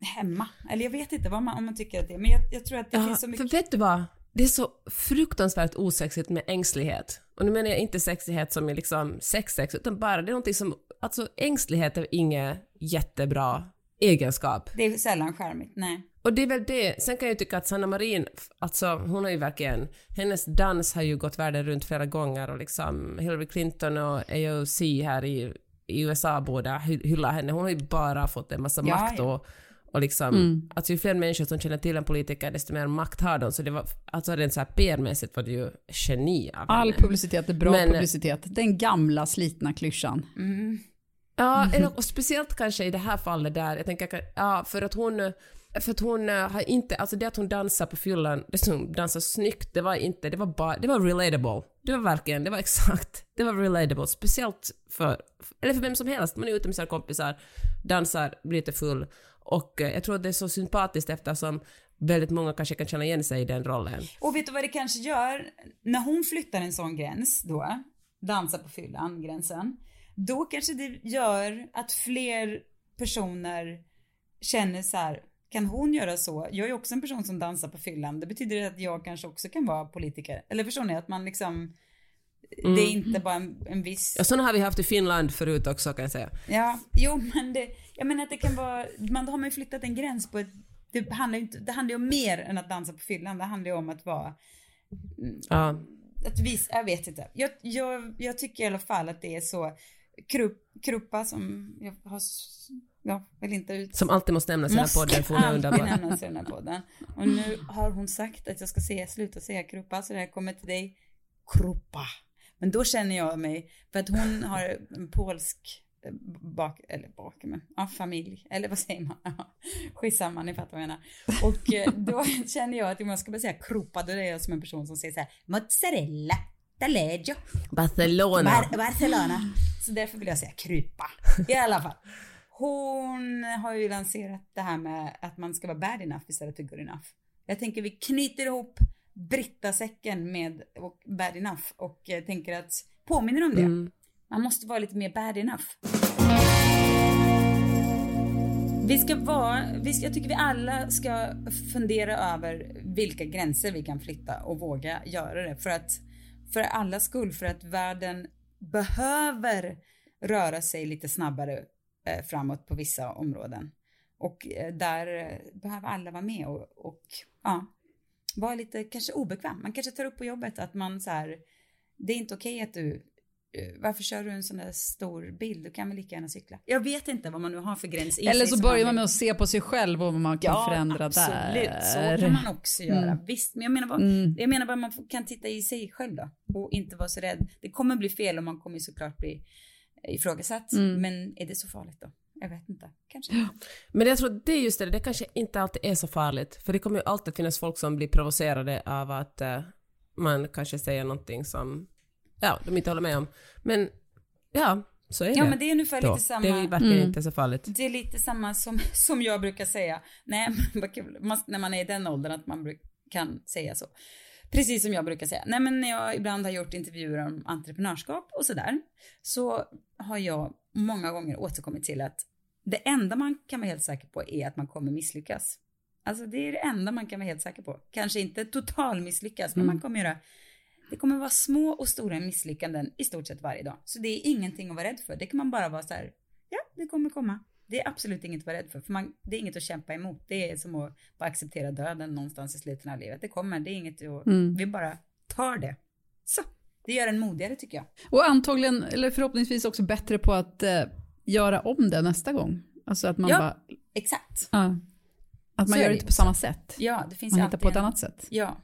hemma. Eller jag vet inte vad man, om man tycker att det men jag, jag tror att det Ja, finns så mycket. För vet du vad? Det är så fruktansvärt osexigt med ängslighet. Och nu menar jag inte sexighet som är liksom sexsex, utan bara det är någonting som, alltså ängslighet är ingen jättebra egenskap. Det är sällan charmigt, nej. Och det är väl det, sen kan jag tycka att Sanna Marin, alltså hon har ju verkligen, hennes dans har ju gått världen runt flera gånger och liksom Hillary Clinton och AOC här i, i USA båda hy- hyllar henne. Hon har ju bara fått en massa Ja, makt ja. Och, liksom, Mm. alltså ju fler människor som känner till en politiker desto mer makt har de. Så det var, alltså rent så här PR-mässigt var det ju geni av All henne. publicitet är bra Men- publicitet. Den gamla slitna klyschan. Mm. Ja, och speciellt kanske i det här fallet där, jag tänker, ja, för att hon, för att hon eh, har inte, alltså det att hon dansar på fyllan, det som hon dansar snyggt, det var inte, det var bara, det var relatable. Det var verkligen, det var exakt, det var relatable, speciellt för, eller för vem som helst, man är ute med sina kompisar, dansar, blir lite full, och eh, jag tror att det är så sympatiskt eftersom väldigt många kanske kan känna igen sig i den rollen. Och vet du vad det kanske gör? När hon flyttar en sån gräns då, dansar på fyllan, gränsen, då kanske det gör att fler personer känner så här, kan hon göra så? Jag är också en person som dansar på fyllan. Det betyder att jag kanske också kan vara politiker. Eller förstår ni? Att man liksom, det är inte bara en, en viss... Ja, sådana har vi haft i Finland förut också kan jag säga. Ja, jo men det, jag menar att det kan vara, man då har man ju flyttat en gräns på ett, det handlar ju inte, det handlar ju om mer än att dansa på fyllan. Det handlar ju om att vara Ja. att visa, jag vet inte. Jag, jag, jag tycker i alla fall att det är så, Krupp, Kruppa som jag har jag vill inte ut... Som alltid måste nämnas i den här podden för hon alltid nämnas i den här podden. Och nu har hon sagt att jag ska säga, sluta säga kruppa, så det här kommer till dig. Kruppa. Men då känner jag mig, för att hon har en polsk bak, eller bak, men ja, familj, eller vad säger man? Ja, Skitsamma, ni fattar vad jag menar. Och eh, då känner jag att om jag ska börja säga kruppa, då är jag som en person som säger så här, mozzarella, taleggio, Barcelona. Bar- Barcelona. Så därför vill jag säga krypa. I alla fall. Hon har ju lanserat det här med att man ska vara bad enough istället för good enough. Jag tänker vi knyter ihop Britta-säcken med och bad enough och eh, tänker att påminner om det. Mm. Man måste vara lite mer bad enough. Vi ska vara, vi ska, jag tycker vi alla ska fundera över vilka gränser vi kan flytta och våga göra det för att för alla skull, för att världen behöver röra sig lite snabbare eh, framåt på vissa områden. Och eh, där behöver alla vara med och, och ja, vara lite kanske obekväm. Man kanske tar upp på jobbet att man så här, det är inte okej att du varför kör du en sån där stor bil? Du kan väl lika gärna cykla? Jag vet inte vad man nu har för gräns i Eller så börjar man med att se på sig själv och vad man kan förändra absolut. där. Så kan man också göra. Mm. Visst, men jag menar, bara, Mm. jag menar bara man kan titta i sig själv då och inte vara så rädd. Det kommer bli fel och man kommer såklart bli ifrågasatt. Mm. Men är det så farligt då? Jag vet inte. Kanske. Men jag tror det är just det, det kanske inte alltid är så farligt. För det kommer ju alltid finnas folk som blir provocerade av att eh, man kanske säger någonting som ja, de inte håller med om. Men ja, så är det. Ja, men det är ungefär då. lite samma. Det verkar Mm. inte så farligt. Det är lite samma som, som jag brukar säga. Nej, men. Man- när man är i den åldern att man kan säga så. Precis som jag brukar säga. Nej, men när jag ibland har gjort intervjuer om entreprenörskap och sådär, så har jag många gånger återkommit till att det enda man kan vara helt säker på är att man kommer misslyckas. Alltså det är det enda man kan vara helt säker på. Kanske inte total misslyckas, men Mm. man kommer göra det kommer vara små och stora misslyckanden i stort sett varje dag. Så det är ingenting att vara rädd för. Det kan man bara vara så här, ja, det kommer komma. Det är absolut inget att vara rädd för, för man, det är inget att kämpa emot. Det är som att bara acceptera döden någonstans i slutet av livet. Det kommer, det är inget att, Mm. vi bara tar det. Så, det gör en modigare tycker jag. Och antagligen, eller förhoppningsvis också bättre på att eh, göra om det nästa gång. Alltså att man Ja. bara, Exakt. ja, att Så man är gör det inte på samma sätt. Ja, det finns Man hittar på ett en- annat sätt. Ja.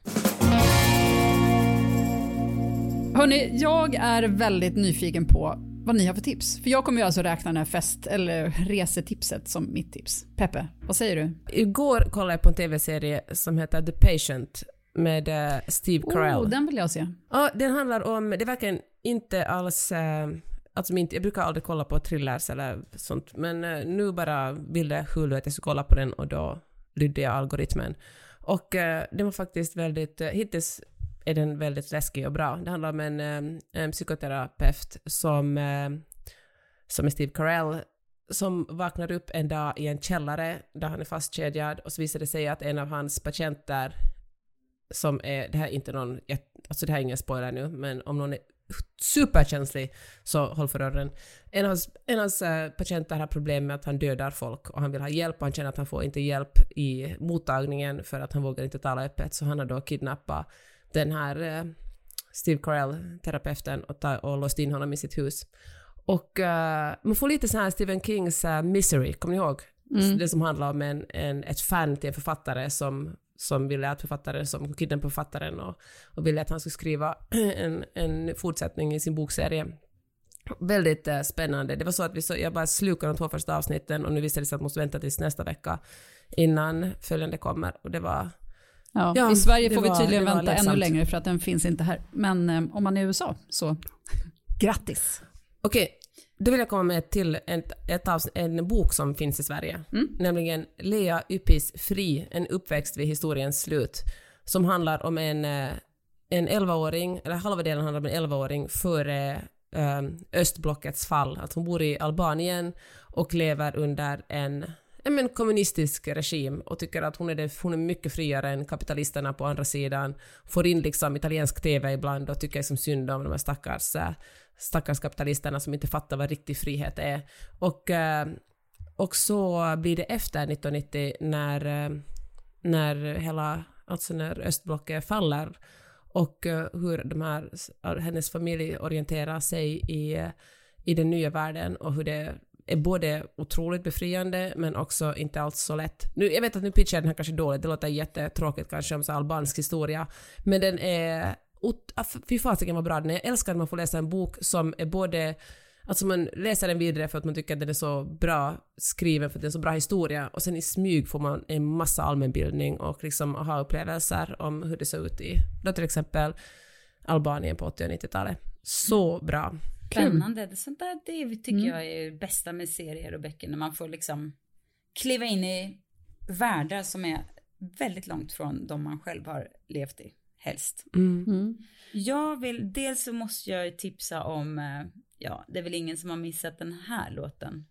Hörni, jag är väldigt nyfiken på vad ni har för tips. För jag kommer ju alltså räkna den här fest eller resetipset som mitt tips. Peppe, vad säger du? Igår kollade jag på en tv-serie som heter The Patient med eh, Steve Carell. Oh, den vill jag se. Ja, den handlar om, det är verkligen inte alls, eh, alltså min, jag brukar aldrig kolla på thrillers eller sånt, men eh, nu bara ville Hulu att jag skulle kolla på den och då lydde jag algoritmen. Och den var faktiskt väldigt, hittills är den väldigt läskig och bra. Det handlar om en, ehm, en psykoterapeut som, ehm, som är Steve Carell, som vaknar upp en dag i en källare där han är fastkedjad och så visar det sig att en av hans patienter som är, det här är inte någon, alltså det här är ingen spoiler nu, men om någon är superkänslig så håll för öronen. En av hans, en av hans eh, patienter har problem med att han dödar folk och han vill ha hjälp och han känner att han får inte hjälp i mottagningen för att han vågar inte tala öppet så han har då kidnappat den här eh, Steve Carell, terapeuten, och, ta, och låst in honom i sitt hus. Och eh, man får lite så här Stephen Kings eh, Misery, kommer ni ihåg? Mm. Det som handlar om en, en, ett fan till en författare som, som ville att författaren, som kidnappade författaren och, och ville att han skulle skriva en, en fortsättning i sin bokserie. Väldigt eh, spännande. Det var så att vi så, jag bara slukade de två första avsnitten och nu visade det sig att jag måste vänta tills nästa vecka innan följande kommer. Och det var... Ja, Ja, I Sverige får vi var- tydligen det var vänta ännu längre för att den finns inte här. Men eh, om man är i USA så grattis. Okej, då vill jag komma med till ett, ett avsnitt, en bok som finns i Sverige. Mm. Nämligen Lea Yppis Fri, en uppväxt vid historiens slut. Som handlar om en, eh, en 11-åring, eller halva delen handlar om en 11-åring före eh, östblockets fall. Att hon bor i Albanien och lever under en men kommunistisk regim och tycker att hon är, det, hon är mycket friare än kapitalisterna på andra sidan. Får in liksom italiensk TV ibland och tycker liksom synd om de här stackars, eh, stackars kapitalisterna som inte fattar vad riktig frihet är. Och, eh, och så blir det efter 1990 när, eh, när hela, alltså när östblocket faller och hur de här, hennes familj orienterar sig i, i den nya världen och hur det är både otroligt befriande men också inte alls så lätt. Nu, jag vet att nu pitchar jag den här kanske dåligt, det låter jättetråkigt kanske om så albansk historia, men den är... Ah, fy fasiken vad bra den är. Jag älskar att man får läsa en bok som är både Alltså man läser den vidare för att man tycker att den är så bra skriven, för att det är så bra historia, och sen i smyg får man en massa allmänbildning och liksom aha-upplevelser om hur det såg ut i, då till exempel Albanien på 80 och 90-talet. Så bra. Spännande. Det, sånt där, det tycker mm. jag är det bästa med serier och böcker, när man får liksom kliva in i världar som är väldigt långt från de man själv har levt i, helst. Mm. Mm. Jag vill, dels så måste jag tipsa om, eh, ja, det är väl ingen som har missat den här låten.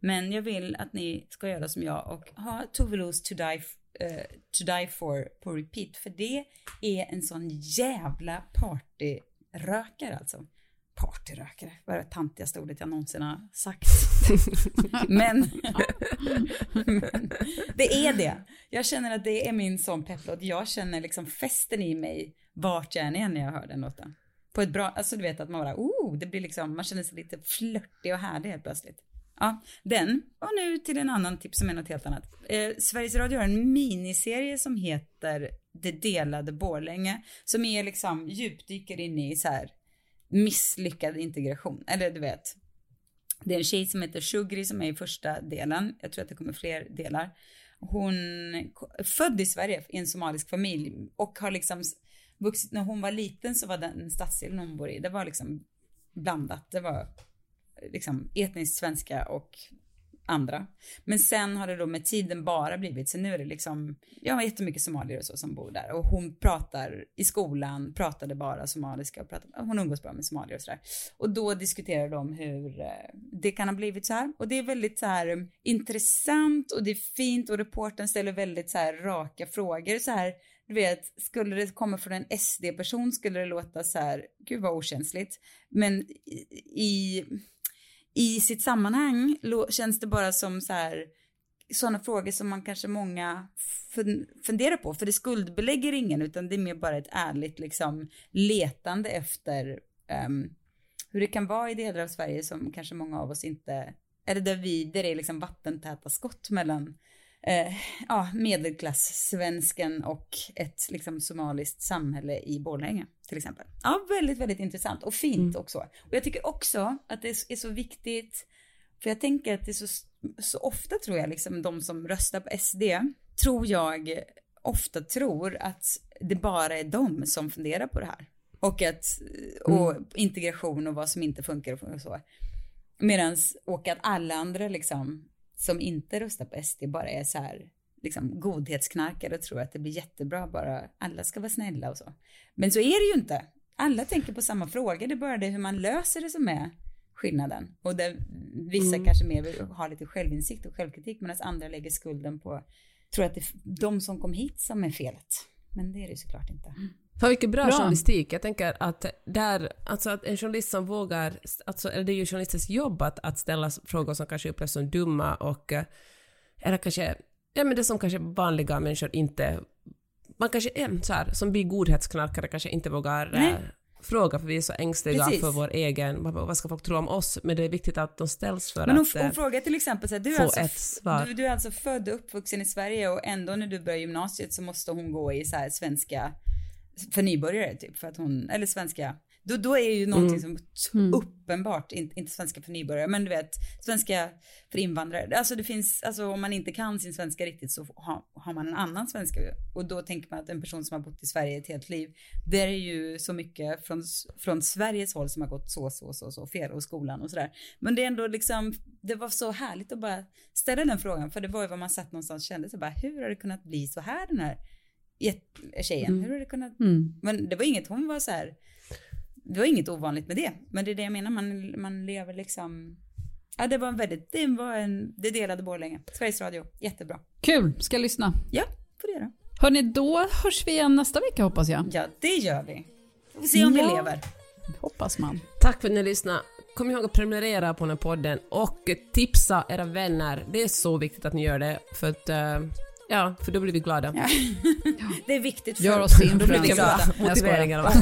Men jag vill att ni ska göra som jag och ha Tove Los to Die, uh, to die For på repeat. För det är en sån jävla partyrökare alltså partyrökare, vad är det tantigaste ordet jag någonsin har sagt. men, men, det är det. Jag känner att det är min sån pepplåt. Jag känner liksom festen i mig vart jag än är när jag hör den låten. På ett bra, alltså du vet att man bara, oh, det blir liksom, man känner sig lite flörtig och härlig helt plötsligt. Ja, den. Och nu till en annan tips som är något helt annat. Eh, Sveriges Radio har en miniserie som heter Det delade Borlänge, som är liksom djupdyker in i så här misslyckad integration. Eller du vet, det är en tjej som heter Shugri som är i första delen. Jag tror att det kommer fler delar. Hon är född i Sverige i en somalisk familj och har liksom vuxit, när hon var liten så var den stadsdelen hon bor i, det var liksom blandat. Det var eh, liksom etniskt svenska och andra. Men sen har det då med tiden bara blivit, så nu är det liksom, jag har jättemycket somalier och så som bor där och hon pratar i skolan, pratade bara somaliska och pratade, hon umgås bra med somalier och sådär. Och då diskuterar de hur eh, det kan ha blivit så här och det är väldigt så här mm, intressant och det är fint och reporten ställer väldigt så här raka frågor så här du vet, skulle det komma från en SD-person skulle det låta så här, gud vad okänsligt. Men i, i i sitt sammanhang känns det bara som så här sådana frågor som man kanske många funderar på, för det skuldbelägger ingen, utan det är mer bara ett ärligt liksom letande efter um, hur det kan vara i delar av Sverige som kanske många av oss inte, eller där vi, där det är liksom vattentäta skott mellan eh, ja, medelklass-svensken och ett liksom somaliskt samhälle i Borlänge till exempel. Ja, väldigt, väldigt intressant och fint mm. också. Och jag tycker också att det är så viktigt, för jag tänker att det är så, så ofta tror jag liksom de som röstar på SD, tror jag ofta tror att det bara är de som funderar på det här. Och att, och mm. integration och vad som inte funkar och så. Medans, och att alla andra liksom som inte röstar på SD bara är så här liksom godhetsknarkare och tror att det blir jättebra bara alla ska vara snälla och så. Men så är det ju inte. Alla tänker på samma frågor, det är bara det hur man löser det som är skillnaden. Och där vissa mm. kanske mer vill ha lite självinsikt och självkritik medan andra lägger skulden på, tror att det är de som kom hit som är felet. Men det är det såklart inte. Mm. Fan vilken bra, bra journalistik. Jag tänker att där, alltså att en journalist som vågar, alltså eller det är ju journalistens jobb att, att ställa frågor som kanske upplevs som dumma och, eh, eller kanske, ja men det som kanske vanliga människor inte, man kanske är så här, som blir godhetsknarkare kanske inte vågar äh, fråga för vi är så ängsliga Precis. för vår egen, vad ska folk tro om oss? Men det är viktigt att de ställs för men hon, att hon eh, frågar till exempel så här, du, är alltså, ett svar. Du, du, är alltså född och uppvuxen i Sverige och ändå när du börjar gymnasiet så måste hon gå i så här svenska för nybörjare typ, för att hon, eller svenska, då, då är ju någonting mm. som mm. uppenbart, inte, inte svenska för nybörjare, men du vet, svenska för invandrare. Alltså det finns, alltså om man inte kan sin svenska riktigt så har, har man en annan svenska. Och då tänker man att en person som har bott i Sverige ett helt liv, det är ju så mycket från, från Sveriges håll som har gått så, så, så, så fel och skolan och sådär. Men det är ändå liksom, det var så härligt att bara ställa den frågan, för det var ju vad man satt någonstans och kände så bara, hur har det kunnat bli så här den här tjejen. Mm. Hur har det kunnat? Mm. Men det var inget, hon var så här, det var inget ovanligt med det. Men det är det jag menar, man, man lever liksom, ja det var en väldigt, det var en, det delade Borlänge. Sveriges Radio, jättebra. Kul, ska jag lyssna? Ja, får du göra. Hörni, då hörs vi igen nästa vecka hoppas jag. Ja, det gör vi. Vi får se om ja. vi lever. Hoppas man. Tack för att ni lyssnade. Kom ihåg att prenumerera på den här podden och tipsa era vänner. Det är så viktigt att ni gör det för att uh, Ja, för då blir vi glada. Ja. Det är viktigt för Gör oss till då blir vi influencers. glada. Jag skojar. Motiveringar. va?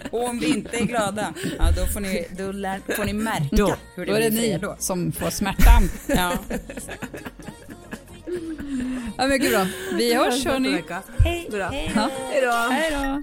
Och om vi inte är glada, ja, då, får ni, då lär, får ni märka Då. hur Då det är det blir för er ni då. som får smärtan. Ja. Ja, mycket bra. Vi hörs hörni. Hej, Bra. hej Ja. Hej då. Hej då.